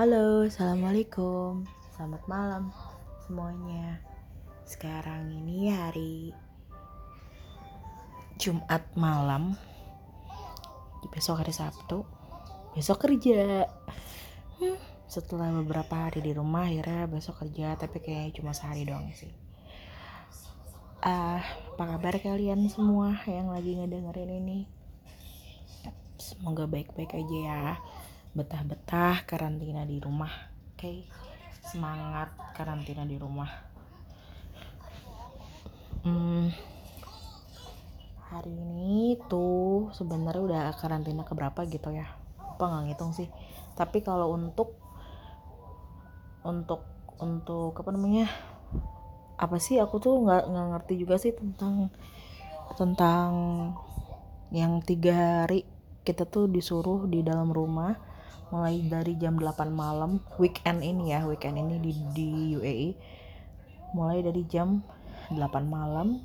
Halo, assalamualaikum, selamat malam semuanya. Sekarang ini hari Jumat malam, besok hari Sabtu, besok kerja. Hmm, setelah beberapa hari di rumah, akhirnya besok kerja, tapi kayaknya cuma sehari doang sih. Uh, apa kabar kalian semua yang lagi ngedengerin ini? Semoga baik-baik aja ya betah-betah karantina di rumah. Oke okay? semangat karantina di rumah. Hmm, hari ini tuh sebenarnya udah karantina keberapa gitu ya? Apa nggak ngitung sih? Tapi kalau untuk untuk untuk apa namanya? Apa sih? Aku tuh nggak nggak ngerti juga sih tentang tentang yang tiga hari kita tuh disuruh di dalam rumah mulai dari jam 8 malam weekend ini ya weekend ini di, di UAE mulai dari jam 8 malam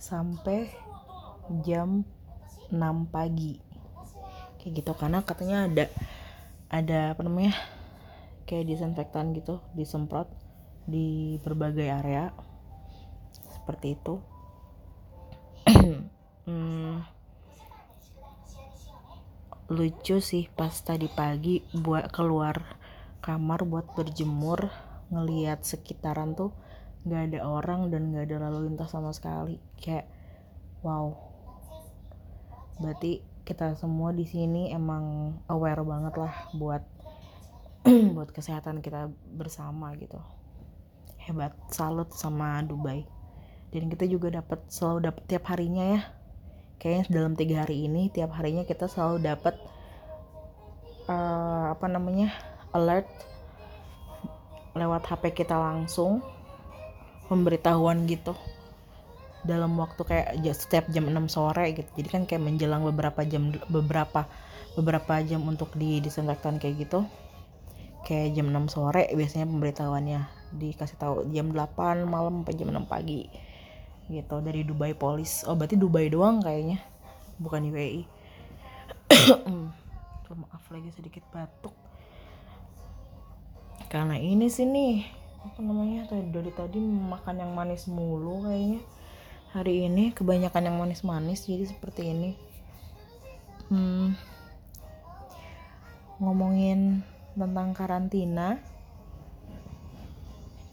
sampai jam 6 pagi. Kayak gitu karena katanya ada ada apa namanya kayak disinfektan gitu disemprot di berbagai area. Seperti itu lucu sih pas tadi pagi buat keluar kamar buat berjemur ngelihat sekitaran tuh nggak ada orang dan nggak ada lalu lintas sama sekali. Kayak wow. Berarti kita semua di sini emang aware banget lah buat buat kesehatan kita bersama gitu. Hebat salut sama Dubai. Dan kita juga dapat selalu dapat tiap harinya ya kayaknya dalam tiga hari ini tiap harinya kita selalu dapat uh, apa namanya alert lewat HP kita langsung pemberitahuan gitu. Dalam waktu kayak setiap jam 6 sore gitu. Jadi kan kayak menjelang beberapa jam beberapa beberapa jam untuk di disinfektan kayak gitu. Kayak jam 6 sore biasanya pemberitahuannya. Dikasih tahu jam 8 malam sampai jam 6 pagi gitu dari Dubai Police. Oh berarti Dubai doang kayaknya bukan UAE maaf lagi sedikit batuk. Karena ini sih nih apa namanya tadi dari tadi makan yang manis mulu kayaknya. Hari ini kebanyakan yang manis-manis jadi seperti ini. Hmm, ngomongin tentang karantina.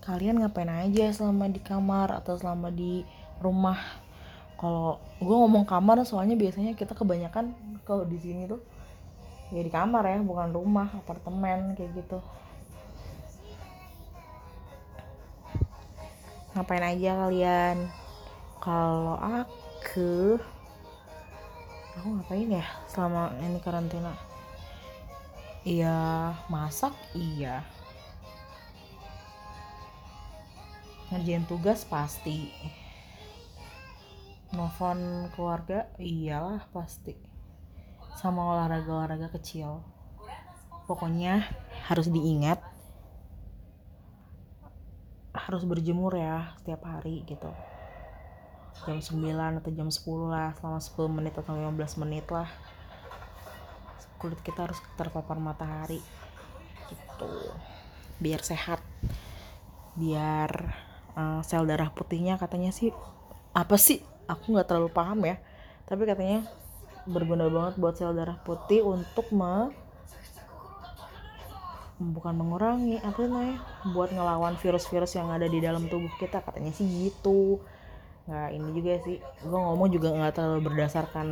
Kalian ngapain aja selama di kamar atau selama di rumah. Kalau gue ngomong kamar soalnya biasanya kita kebanyakan kalau di sini tuh ya di kamar ya bukan rumah apartemen kayak gitu. Ngapain aja kalian? Kalau aku aku ngapain ya selama ini karantina? Iya masak iya. Ngerjain tugas pasti nelfon keluarga iyalah pasti. Sama olahraga-olahraga kecil. Pokoknya harus diingat harus berjemur ya setiap hari gitu. Jam 9 atau jam 10 lah selama 10 menit atau 15 menit lah. Kulit kita harus terpapar matahari gitu. Biar sehat. Biar uh, sel darah putihnya katanya sih apa sih aku nggak terlalu paham ya. Tapi katanya berguna banget buat sel darah putih untuk me bukan mengurangi apa namanya buat ngelawan virus-virus yang ada di dalam tubuh kita. Katanya sih gitu. Nggak ini juga sih. Gue ngomong juga nggak terlalu berdasarkan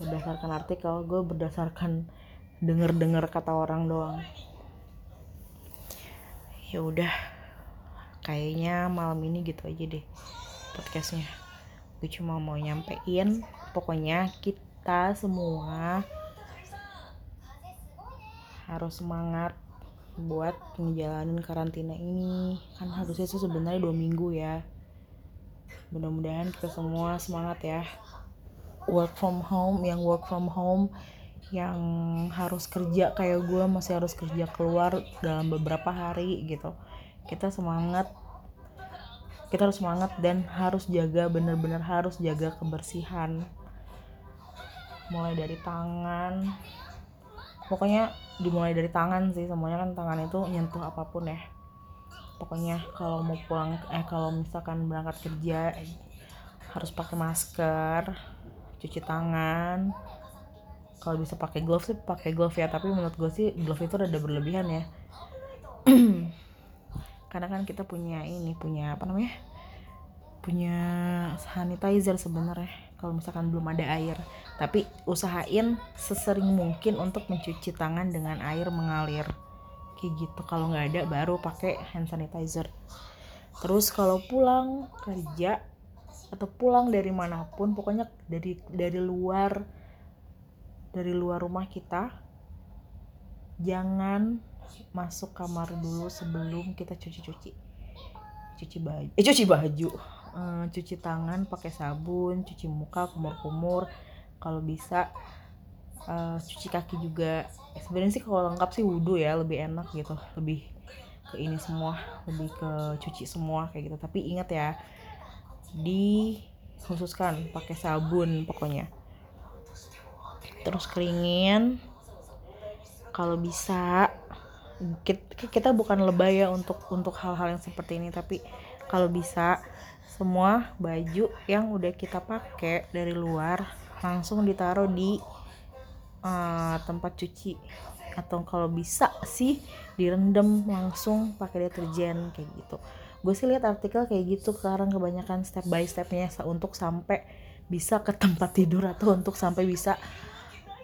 berdasarkan artikel. Gue berdasarkan denger-denger kata orang doang. Ya udah kayaknya malam ini gitu aja deh podcastnya gue cuma mau nyampein. Pokoknya kita semua harus semangat buat ngejalanin karantina ini. Kan harusnya sih sebenarnya dua minggu ya. Mudah-mudahan kita semua semangat ya. Work from home yang work from home yang harus kerja kayak gue masih harus kerja keluar dalam beberapa hari gitu. Kita semangat kita harus semangat dan harus jaga bener-bener harus jaga kebersihan. Mulai dari tangan. Pokoknya dimulai dari tangan sih semuanya kan tangan itu nyentuh apa pun ya. Pokoknya kalau mau pulang eh kalau misalkan berangkat kerja harus pakai masker cuci tangan. Kalau bisa pakai glove sih pakai glove ya. Tapi menurut gue sih glove itu rada berlebihan ya karena kan kita punya ini punya apa namanya? Punya sanitizer sebenarnya kalau misalkan belum ada air. Tapi usahain sesering mungkin untuk mencuci tangan dengan air mengalir. Kayak gitu kalau nggak ada baru pakai hand sanitizer. Terus kalau pulang kerja atau pulang dari mana pun pokoknya dari dari luar dari luar rumah kita jangan masuk kamar dulu sebelum kita cuci-cuci cuci. Baju. Eh cuci baju. Uh, cuci tangan pakai sabun cuci muka kumur-kumur. Kalau bisa uh, cuci kaki juga. Sebenarnya sih kalau lengkap sih wudhu ya lebih enak gitu. Lebih ke ini semua lebih ke cuci semua kayak gitu. Tapi ingat ya dikhususkan pakai sabun pokoknya. Terus keringin. Kalau bisa kita bukan lebay ya untuk untuk hal-hal yang seperti ini tapi kalau bisa semua baju yang udah kita pakai dari luar langsung ditaruh di uh, tempat cuci. Atau kalau bisa sih direndam langsung pakai deterjen kayak gitu. Gue sih lihat artikel kayak gitu sekarang kebanyakan step by stepnya untuk sampai bisa ke tempat tidur atau untuk sampai bisa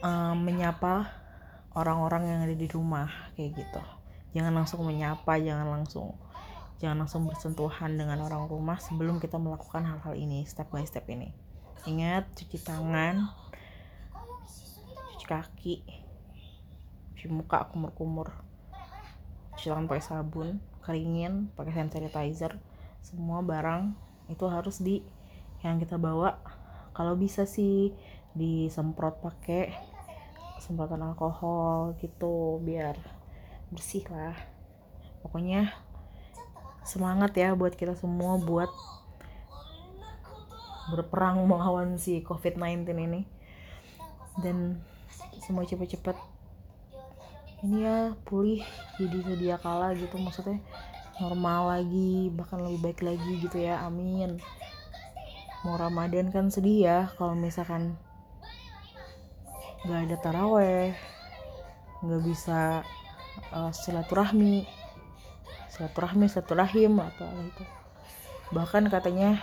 uh, menyapa orang-orang yang ada di rumah kayak gitu. Jangan langsung menyapa jangan langsung jangan langsung bersentuhan dengan orang rumah sebelum kita melakukan hal-hal ini step by step ini. Ingat cuci tangan cuci kaki cuci muka kumur-kumur cuci tangan pakai sabun keringin pakai hand sanitizer semua barang itu harus di yang kita bawa. Kalau bisa sih disemprot pakai semprotan alkohol gitu biar bersih lah. Pokoknya semangat ya buat kita semua buat berperang melawan si COVID-19 ini. Dan semua cepet-cepet ini ya pulih jadi sedia kala gitu. Maksudnya normal lagi bahkan lebih baik lagi gitu ya. Amin. Mau Ramadan kan sedih ya kalau misalkan nggak ada taraweh. Nggak bisa uh, silaturahmi. Silaturahmi silaturahim atau itu bahkan katanya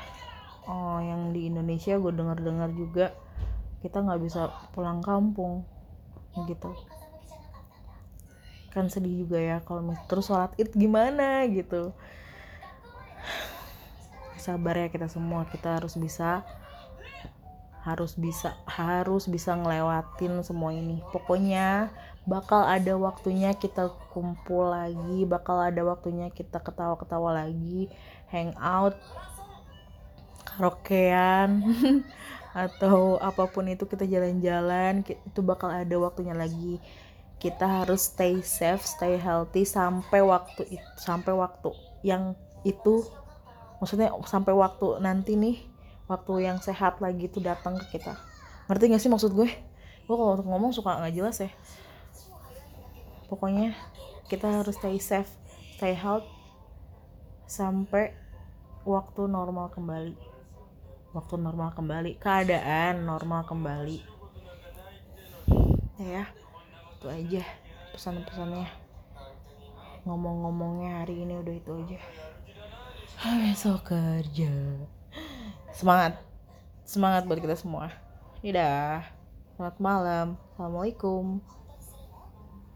oh yang di Indonesia gue dengar-dengar juga kita nggak bisa pulang kampung gitu. Kan sedih juga ya kalau terus sholat id gimana gitu. Sabar ya kita semua kita harus bisa harus bisa harus bisa ngelewatin semua ini. Pokoknya bakal ada waktunya kita kumpul lagi bakal ada waktunya kita ketawa-ketawa lagi hangout karaokean atau apa pun itu kita jalan-jalan itu bakal ada waktunya lagi. Kita harus stay safe stay healthy sampai waktu itu sampai waktu yang itu maksudnya sampai waktu nanti nih waktu yang sehat lagi itu datang ke kita. Ngerti gak sih maksud gue? Gue kalau ngomong suka nggak jelas ya. Pokoknya kita harus stay safe stay health sampai waktu normal kembali. Waktu normal kembali keadaan normal kembali. Ya itu aja pesan-pesannya. Ngomong-ngomongnya hari ini udah itu aja. Besok kerja semangat semangat buat kita semua Dadah. Selamat malam. Assalamualaikum.